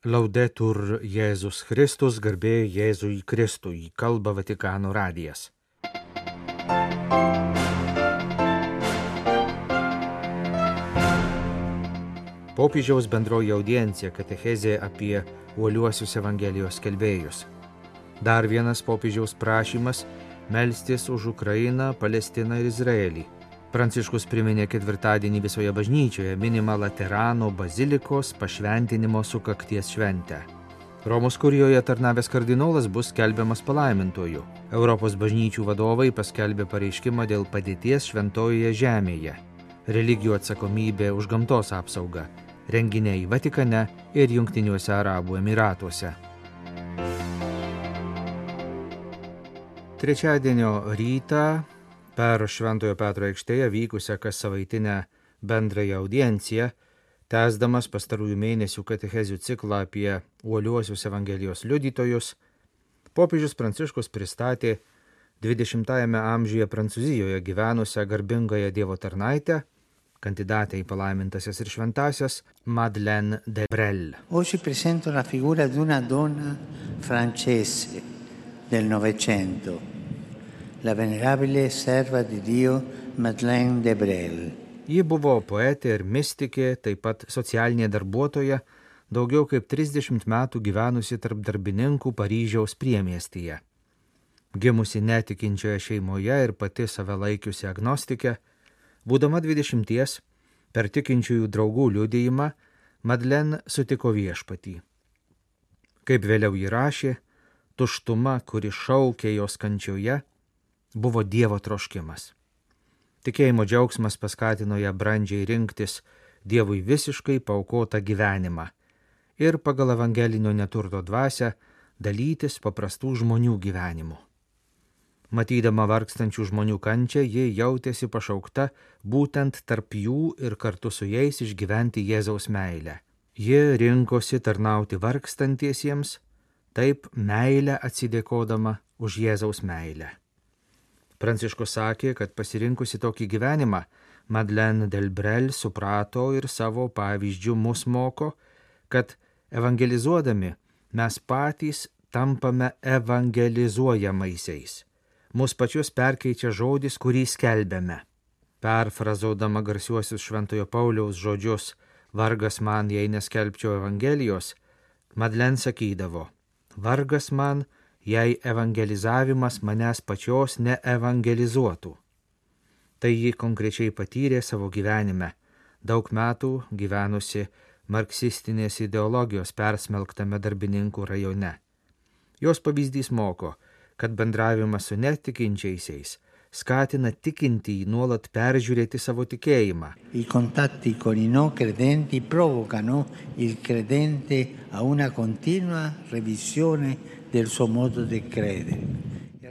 Laudetur Jėzus Kristus, garbė Jėzui Kristui, kalba Vatikano radijas. Popiežiaus bendroji audiencija katechezė apie uoliuosius Evangelijos kelbėjus. Dar vienas popiežiaus prašymas - melstis už Ukrainą, Palestiną ir Izraelį. Pranciškus priminė ketvirtadienį visoje bažnyčioje minimą Laterano bazilikos pašventinimo sukakties šventę. Romos kurijoje tarnavęs kardinolas bus skelbiamas palaimintoju. Europos bažnyčių vadovai paskelbė pareiškimą dėl padėties šventojoje žemėje. Religijų atsakomybė už gamtos apsaugą. Renginiai Vatikane ir Junktiniuose Arabų Emiratuose. Trečiadienio rytą per Šventojo Petro aikštėje vykusią kas savaitinę bendrąją audienciją Tęsdamas pastarųjų mėnesių katechezių ciklą apie uoliuosius Evangelijos liudytojus, popiežius Pranciškus pristatė 20-ame amžiuje Prancūzijoje gyvenusią garbingąją Dievo tarnaitę, kandidatę į palaimintasias ir šventasias Madeleine de Brel. Oggi presento la figura di una donna francese del Novecento, la venerabile serva di Dio Madeleine de Brel. Ji buvo poetė ir mystikė, taip pat socialinė darbuotoja, daugiau kaip 30 metų gyvenusi tarp darbininkų Paryžiaus priemiestyje. Gimusi netikinčioje šeimoje ir pati save laikiusi agnostikė, būdama 20 per tikinčiųjų draugų liudijimą, Madlen sutiko viešpatį. Kaip vėliau jį rašė, tuštuma, kuri šaukė jos kančioje, buvo Dievo troškimas. Tikėjimo džiaugsmas paskatino ją brandžiai rinktis Dievui visiškai paukotą gyvenimą ir pagal evangelinio neturto dvasę dalytis paprastų žmonių gyvenimu. Matydama vargstančių žmonių kančią, ji jautėsi pašaukta būtent tarp jų ir kartu su jais išgyventi Jėzaus meilę. Ji rinkosi tarnauti vargstantiesiems, taip meilę atsidėkodama už Jėzaus meilę. Pranciškus sakė, kad pasirinkusi tokį gyvenimą, Madeleine Delbrel suprato ir savo pavyzdžių mus moko, kad evangelizuodami mes patys tampame evangelizuojamaisiais. Mūsų pačius perkeičia žodis, kurį skelbėme. Perfrazaudama garsiuosius Šventojo Pauliaus žodžius, vargas man, jei neskelbčiau Evangelijos, Madlen sakydavo, vargas man, jei evangelizavimas manęs pačios neevangelizuotų. Tai ji konkrečiai patyrė savo gyvenime, daug metų gyvenusi marksistinės ideologijos persmelktame darbininkų rajone. Jos pavyzdys moko, kad bendravimas su netikinčiaisiais skatina tikintį nuolat peržiūrėti savo tikėjimą. Credenti provocano il credente a una continua revisione del suo modo di credere.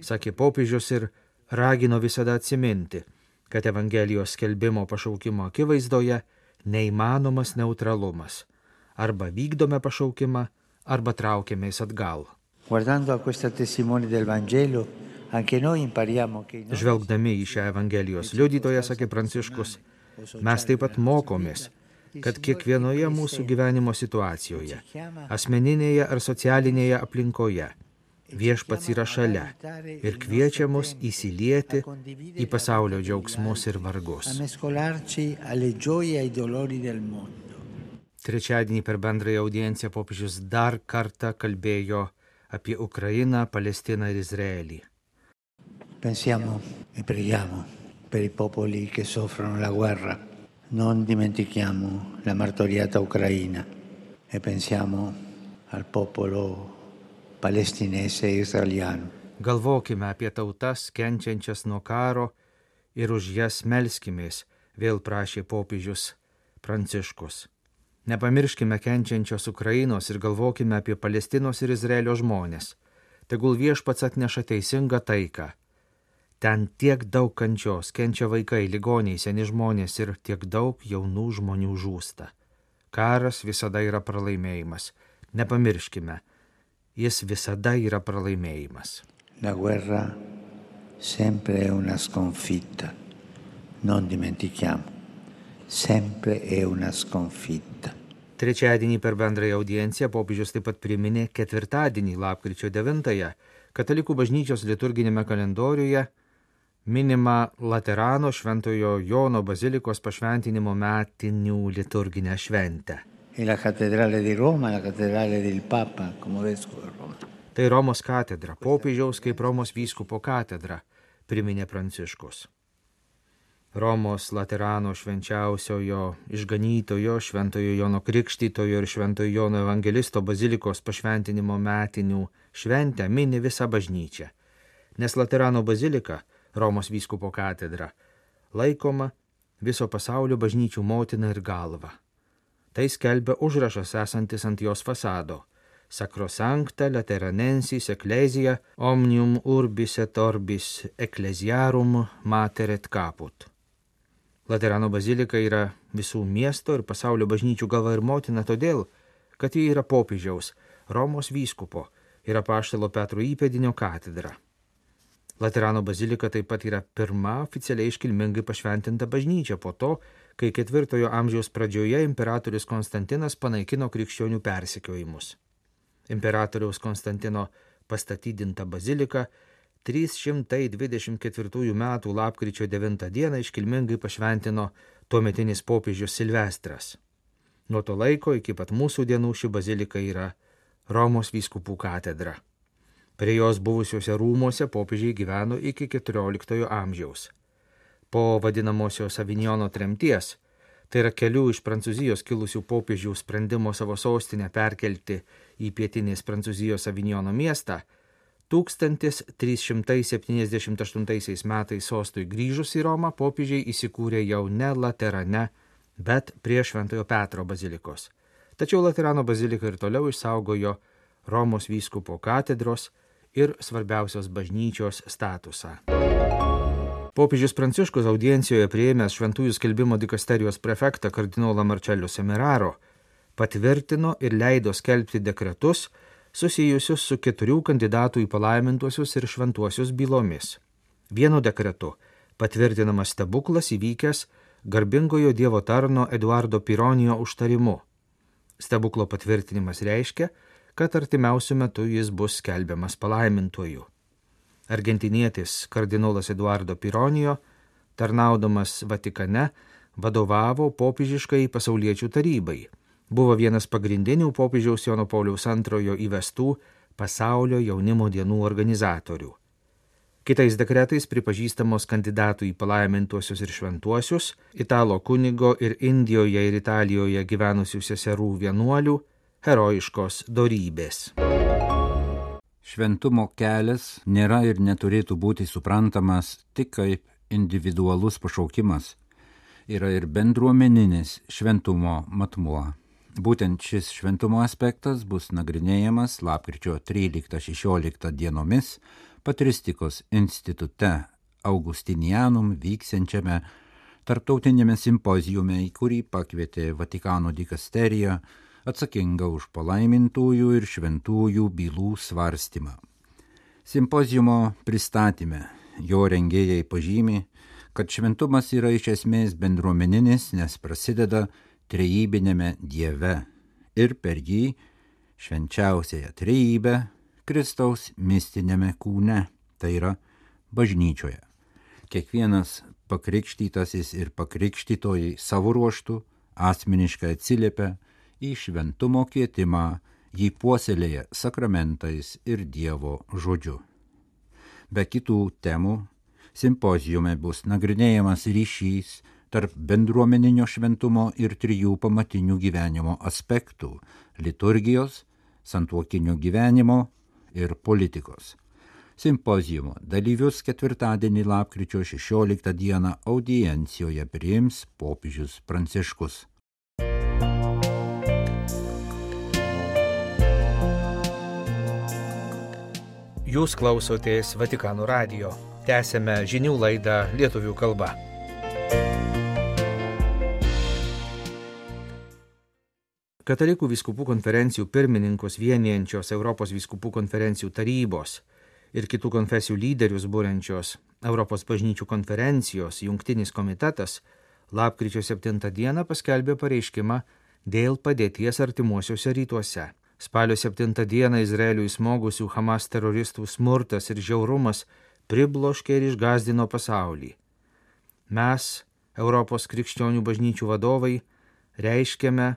Sakė popiežius ir ragino visada atsiminti, kad Evangelijos skelbimo pašaukimo akivaizdoje neįmanomas neutralumas. Arba vykdome pašaukimą, arba traukiamės atgal. Žvelgdami į šią Evangelijos liudytoją, sakė Pranciškus, mes taip pat mokomės, kad kiekvienoje mūsų gyvenimo situacijoje, asmeninėje ar socialinėje aplinkoje, viešpats yra šalia ir kviečia mus įsilieti į pasaulio džiaugsmus ir vargus. Trečiadienį per bendrąją audienciją popiežius dar kartą kalbėjo apie Ukrainą, Palestiną ir Izraelį. Pensiamo e preghiamo per i popoli che soffrono la guerra. Non dimentichiamo la martoriata Ucraina e pensiamo al popolo palestinese e israeliano. Galvokime apie tautas kenčiančias nuo karo ir už jas melskimės, vėl prašė popiežius Pranciškus. Nepamirškime kenčiančios Ukrainos ir galvokime apie Palestinos ir Izraelio žmonės. Tegul viešpats atneša teisingą taiką Ten tiek daug kančios, kenčia vaikai, ligoniai, seni žmonės ir tiek daug jaunų žmonių žūsta. Karas visada yra pralaimėjimas. Nepamirškime, jis visada yra pralaimėjimas. La guerra sempre è una sconfitta. Non dimentichiamo. Sempre è una sconfitta. Trečiadienį per bendrąją audienciją popiežius taip pat priminė ketvirtadienį, lapkričio 9-ąją, katalikų bažnyčios liturginėme kalendoriuje minima Laterano Šventojo Jono bazilikos pašventinimo metinių liturginę šventę. Roma, Papa, Roma. Tai Romos katedra, popiežiaus kaip Romos vyskupo katedra, priminė Pranciškus. Romos Laterano švenčiausiojo išganytojo, Šventojo Jono Krikštytojo ir Šventojo Jono Evangelisto bazilikos pašventinimo metinių šventę mini visa bažnyčia, nes Laterano bazilika, Romos vyskupo katedra, laikoma viso pasaulio bažnyčių motina ir galva. Tai skelbia užrašas esantis ant jos fasado. Sacrosancta Lateranensis Ecclesia Omnium Urbis et Orbis Ecclesiarum Mater et Caput. Laterano bazilika yra visų miesto ir pasaulio bažnyčių galva ir motina todėl, kad ji yra popiežiaus, Romos vyskupo ir apaštalo Petro įpėdinio katedra. Laterano bazilika taip pat yra pirma oficialiai iškilmingai pašventinta bažnyčia po to, kai ketvirtojo amžiaus pradžioje imperatorius Konstantinas panaikino krikščionių persikiojimus. Imperatoriaus Konstantino pastatydinta bazilika 324 m. lapkričio 9 d. iškilmingai pašventino tuometinis popiežius Silvestras. Nuo to laiko iki pat mūsų dienų ši bazilika yra Romos vyskupų katedra. Prie jos buvusiuose rūmose popiežiai gyveno iki XIV amžiaus. Po vadinamosios Avignono tremties, tai yra kelių iš Prancūzijos kilusių popiežių sprendimo savo sostinę perkelti į pietinės Prancūzijos Avignono miestą, 1378 metais sostui grįžus į Romą popiežiai įsikūrė jau ne Laterane, bet prie Šventojo Petro bazilikos. Tačiau Laterano bazilika ir toliau išsaugojo Romos vyskupo katedros ir svarbiausios bažnyčios statusą. Popiežius Pranciškus audiencijoje prieėmęs Šventųjų skelbimo dikasterijos prefektą kardinolą Marčelių Semeraro patvirtino ir leido skelbti dekretus, susijusius su keturių kandidatų į palaimintuosius ir šventuosius bylomis. Vienu dekretu patvirtinamas stebuklas įvykęs garbingojo Dievo tarno Eduardo Pironijo užtarimu. Stebuklo patvirtinimas reiškia, kad artimiausiu metu jis bus skelbiamas palaimintuoju. Argentinietis kardinolas Eduardo Pironijo, tarnaudamas Vatikane, vadovavo popiežiškai pasauliečių tarybai buvo vienas pagrindinių popiežiaus Jono Pauliaus antrojo įvestų pasaulio jaunimo dienų organizatorių. Kitais dekretais pripažįstamos kandidatų į palaimintuosius ir šventuosius, italo kunigo ir Indijoje ir Italijoje gyvenusių seserų vienuolių herojiškos dorybės. Šventumo kelias nėra ir neturėtų būti suprantamas tik kaip individualus pašaukimas, yra ir bendruomeninis šventumo matmuo. Būtent šis šventumo aspektas bus nagrinėjamas lapkričio 13-16 dienomis Patristikos institute Augustinianum vyksiančiame tarptautinėme simpozijume, į kurį pakvietė Vatikano dikasterija atsakinga už palaimintųjų ir šventųjų bylų svarstymą. Simpozijumo pristatyme jo rengėjai pažymi, kad šventumas yra iš esmės bendruomeninis, nes prasideda trejybinėme Dieve ir per jį švenčiausiąją trejybę Kristaus mistinėme kūne, tai yra bažnyčioje. Kiekvienas pakrikštytasis ir pakrikštytojai savo ruoštų asmeniškai atsiliepia į šventumo kvietimą, jį puoselėja sakramentais ir Dievo žodžiu. Be kitų temų, simpozijume bus nagrinėjamas ryšys tarp bendruomeninio šventumo ir trijų pamatinių gyvenimo aspektų - liturgijos, santuokinio gyvenimo ir politikos. Simpozijumo dalyvius ketvirtadienį lapkričio 16 dieną audiencijoje priims popiežius Pranciškus. Jūs klausotės Vatikano radio. Tęsėme žinių laidą lietuvių kalba. Katalikų viskupų konferencijų pirmininkus vienijančios Europos viskupų konferencijų tarybos ir kitų konfesijų lyderius būrenčios Europos bažnyčių konferencijos jungtinis komitetas lapkričio 7 dieną paskelbė pareiškimą dėl padėties artimuosiuose rytuose. Spalio 7 dieną Izraeliui smogusių Hamas teroristų smurtas ir žiaurumas pribloškė ir išgazdino pasaulį. Mes, Europos krikščionių bažnyčių vadovai, reiškiame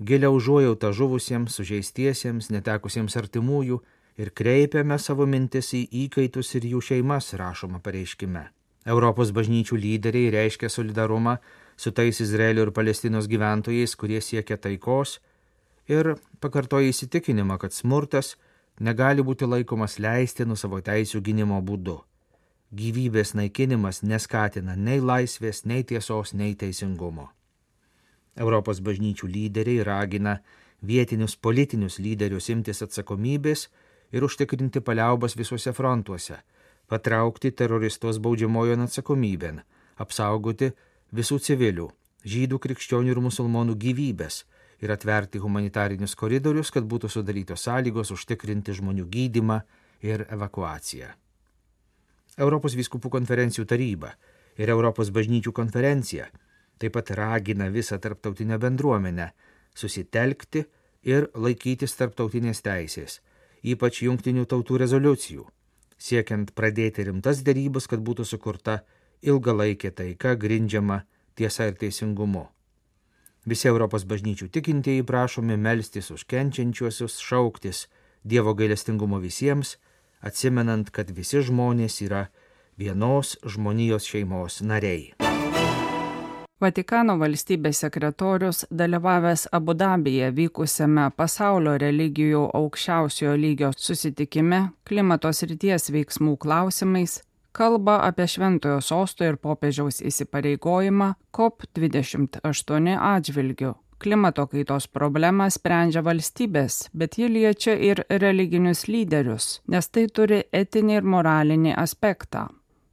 giliau užuojautą žuvusiems, sužeistiesiems, netekusiems artimųjų ir kreipiame savo mintis į įkaitus ir jų šeimas, rašoma pareiškime. Europos bažnyčių lyderiai reiškia solidarumą su tais Izraelio ir Palestinos gyventojais, kurie siekia taikos ir pakartoja įsitikinimą, kad smurtas negali būti laikomas leistinų savo teisų gynimo būdu. Gyvybės naikinimas neskatina nei laisvės, nei tiesos, nei teisingumo. Europos bažnyčių lyderiai ragina vietinius politinius lyderius imtis atsakomybės ir užtikrinti paliaubas visuose frontuose, patraukti teroristos baudžiamojon atsakomybėn, apsaugoti visų civilių, žydų, krikščionių ir musulmonų gyvybės ir atverti humanitarinius koridorius, kad būtų sudarytos sąlygos užtikrinti žmonių gydimą ir evakuaciją. Europos vyskupų konferencijų taryba ir Europos bažnyčių konferencija taip pat ragina visą tarptautinę bendruomenę susitelkti ir laikytis tarptautinės teisės, ypač jungtinių tautų rezoliucijų, siekiant pradėti rimtas dėrybas, kad būtų sukurta ilgalaikė taika grindžiama tiesa ir teisingumu. Visi Europos bažnyčių tikintieji prašomi melstis už kenčiančiuosius, šauktis Dievo gailestingumo visiems, atsimenant, kad visi žmonės yra vienos žmonijos šeimos nariai. Vatikano valstybės sekretorius dalyvavęs Abu Dabyje vykusiame pasaulio religijų aukščiausiojo lygio susitikime klimatos ryties veiksmų klausimais kalba apie Šventojo sosto ir popiežiaus įsipareigojimą COP28 atžvilgiu. Klimato kaitos problemą sprendžia valstybės, bet ji liečia ir religinius lyderius, nes tai turi etinį ir moralinį aspektą.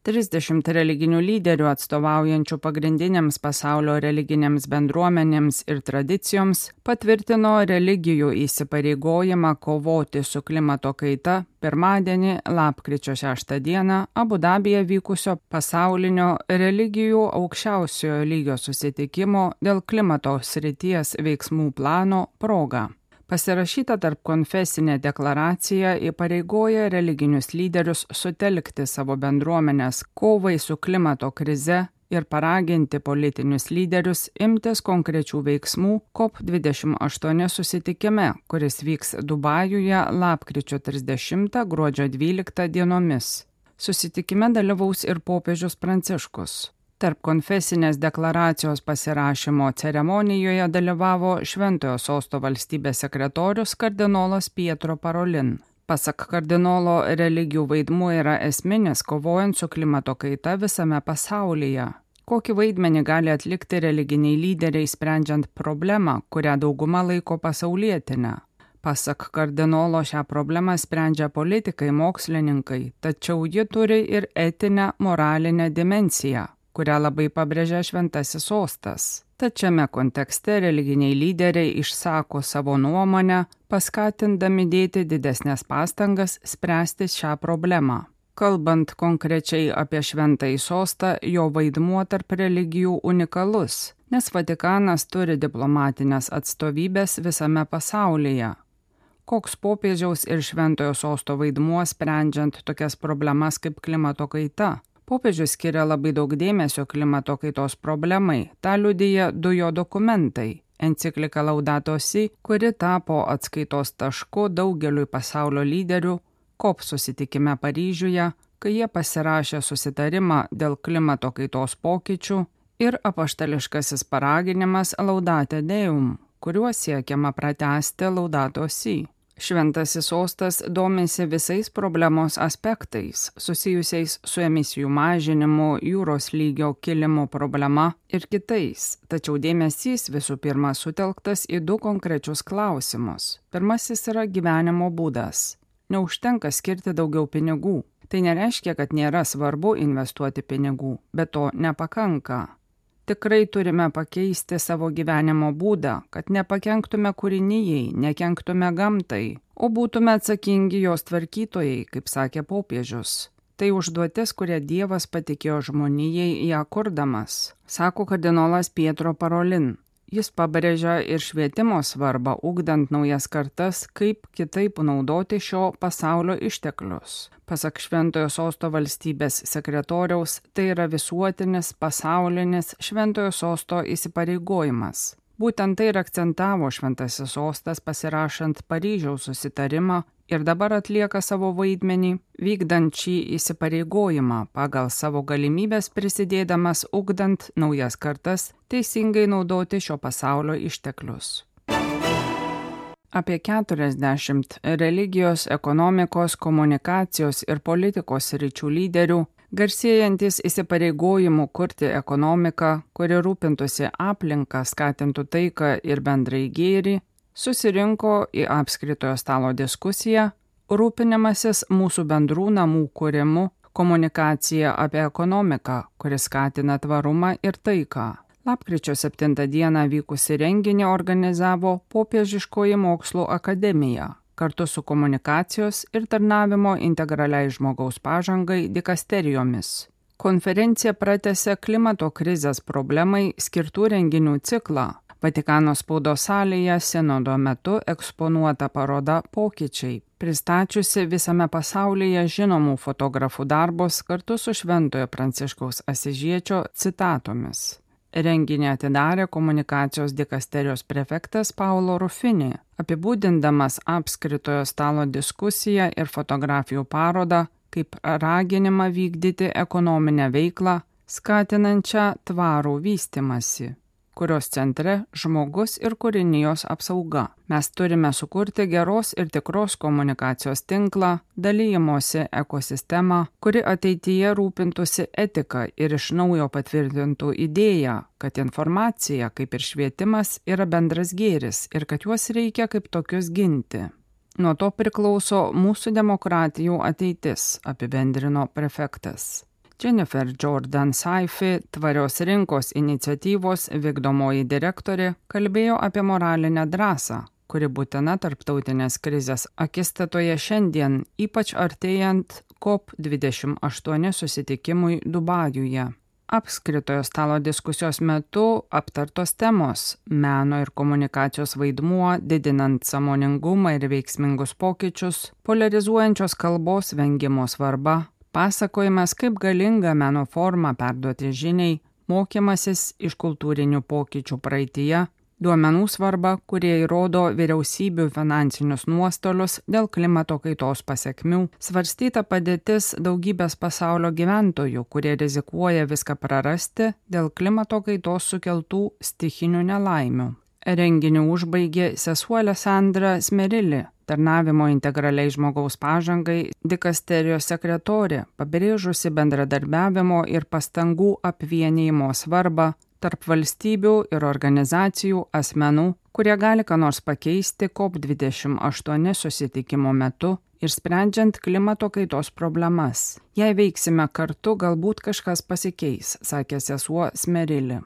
30 religinių lyderių atstovaujančių pagrindinėms pasaulio religinėms bendruomenėms ir tradicijoms patvirtino religijų įsipareigojimą kovoti su klimato kaita pirmadienį, lapkričio 6 dieną, Abu Dabėje vykusio pasaulinio religijų aukščiausiojo lygio susitikimo dėl klimato srities veiksmų plano proga. Pasirašyta tarp konfesinė deklaracija įpareigoja religinius lyderius sutelkti savo bendruomenės kovai su klimato krize ir paraginti politinius lyderius imtis konkrečių veiksmų COP28 susitikime, kuris vyks Dubajuje lapkričio 30 gruodžio 12 dienomis. Susitikime dalyvaus ir popiežius Pranciškus. Tarp konfesinės deklaracijos pasirašymo ceremonijoje dalyvavo Šventojo sosto valstybės sekretorius kardinolas Pietro Parolin. Pasak kardinolo, religijų vaidmuo yra esminis kovojant su klimato kaita visame pasaulyje. Kokį vaidmenį gali atlikti religiniai lyderiai sprendžiant problemą, kurią dauguma laiko pasaulietinę? Pasak kardinolo šią problemą sprendžia politikai, mokslininkai, tačiau ji turi ir etinę, moralinę dimenciją kurią labai pabrėžia šventasis sostas. Tačiame kontekste religiniai lyderiai išsako savo nuomonę, paskatindami dėti didesnės pastangas spręsti šią problemą. Kalbant konkrečiai apie šventąjį sostą, jo vaidmuo tarp religijų unikalus, nes Vatikanas turi diplomatinės atstovybės visame pasaulyje. Koks popiežiaus ir šventojo sosto vaidmuo sprendžiant tokias problemas kaip klimato kaita? Popiežius skiria labai daug dėmesio klimato kaitos problemai, tą liudyja du jo dokumentai enciklika Laudato Si, kuri tapo atskaitos tašku daugeliui pasaulio lyderių COP susitikime Paryžiuje, kai jie pasirašė susitarimą dėl klimato kaitos pokyčių ir apaštališkasis paraginimas Laudate Deum, kuriuo siekiama pratesti Laudato Si. Šventasis sostas domisi visais problemos aspektais susijusiais su emisijų mažinimu, jūros lygio kilimo problema ir kitais, tačiau dėmesys visų pirma sutelktas į du konkrečius klausimus. Pirmasis yra gyvenimo būdas. Neužtenka skirti daugiau pinigų. Tai nereiškia, kad nėra svarbu investuoti pinigų, bet to nepakanka tikrai turime pakeisti savo gyvenimo būdą, kad nepakenktume kūrinyjei, nekenktume gamtai, o būtume atsakingi jos tvarkytojai, kaip sakė popiežius. Tai užduotis, kurią Dievas patikėjo žmonijai ją kurdamas, sako kardinolas Pietro Parolin. Jis pabrėžia ir švietimo svarbą, ugdant naujas kartas, kaip kitaip naudoti šio pasaulio išteklius. Pasak Šventojo sosto valstybės sekretoriaus, tai yra visuotinis pasaulinis Šventojo sosto įsipareigojimas. Būtent tai ir akcentavo Šventasis sostas pasirašant Paryžiaus susitarimą ir dabar atlieka savo vaidmenį, vykdant šį įsipareigojimą pagal savo galimybės prisidėdamas ugdant naujas kartas teisingai naudoti šio pasaulio išteklius. Apie 40 religijos, ekonomikos, komunikacijos ir politikos ryčių lyderių garsėjantis įsipareigojimu kurti ekonomiką, kuri rūpintųsi aplinką, skatintų taiką ir bendrai gėrį, susirinko į apskritojo stalo diskusiją, rūpinimasis mūsų bendrų namų kūrimu, komunikacija apie ekonomiką, kuris skatina tvarumą ir taiką. Lapkričio 7 dieną vykusi renginį organizavo Popiežiškoji mokslo akademija, kartu su komunikacijos ir tarnavimo integraliai žmogaus pažangai dikasterijomis. Konferencija pratęsė klimato krizės problemai skirtų renginių ciklą. Vatikano spaudos salėje sinodo metu eksponuota paroda Pokyčiai, pristačiusi visame pasaulyje žinomų fotografų darbus kartu su Šventojo Pranciškaus Asižiečio citatomis. Renginį atidarė komunikacijos dikasterijos prefektas Paulo Rufini, apibūdindamas apskritojo stalo diskusiją ir fotografijų parodą kaip raginimą vykdyti ekonominę veiklą, skatinančią tvarų vystimasi kurios centre žmogus ir kūrinijos apsauga. Mes turime sukurti geros ir tikros komunikacijos tinklą, dalymosi ekosistemą, kuri ateityje rūpintųsi etika ir iš naujo patvirtintų idėją, kad informacija, kaip ir švietimas, yra bendras gėris ir kad juos reikia kaip tokius ginti. Nuo to priklauso mūsų demokratijų ateitis, apibendrino prefektas. Jennifer Jordan Saifi, tvarios rinkos iniciatyvos vykdomoji direktorė, kalbėjo apie moralinę drąsą, kuri būtina tarptautinės krizės akistatoje šiandien, ypač artėjant COP28 susitikimui Dubajuje. Apskritojo stalo diskusijos metu aptartos temos - meno ir komunikacijos vaidmuo, didinant samoningumą ir veiksmingus pokyčius, polarizuojančios kalbos vengimo svarba, pasakojimas, kaip galinga meno forma perduoti žiniai, mokymasis iš kultūrinių pokyčių praeitie, duomenų svarba, kurie įrodo vyriausybių finansinius nuostolius dėl klimato kaitos pasiekmių, svarstyta padėtis daugybės pasaulio gyventojų, kurie rizikuoja viską prarasti dėl klimato kaitos sukeltų stichinių nelaimių. Renginių užbaigė sesuolė Sandra Smerili, tarnavimo integraliai žmogaus pažangai dikasterijos sekretorė, pabrėžusi bendradarbiavimo ir pastangų apvienijimo svarbą tarp valstybių ir organizacijų asmenų, kurie gali ką nors pakeisti COP28 susitikimo metu ir sprendžiant klimato kaitos problemas. Jei veiksime kartu, galbūt kažkas pasikeis, sakė sesuo Smerili.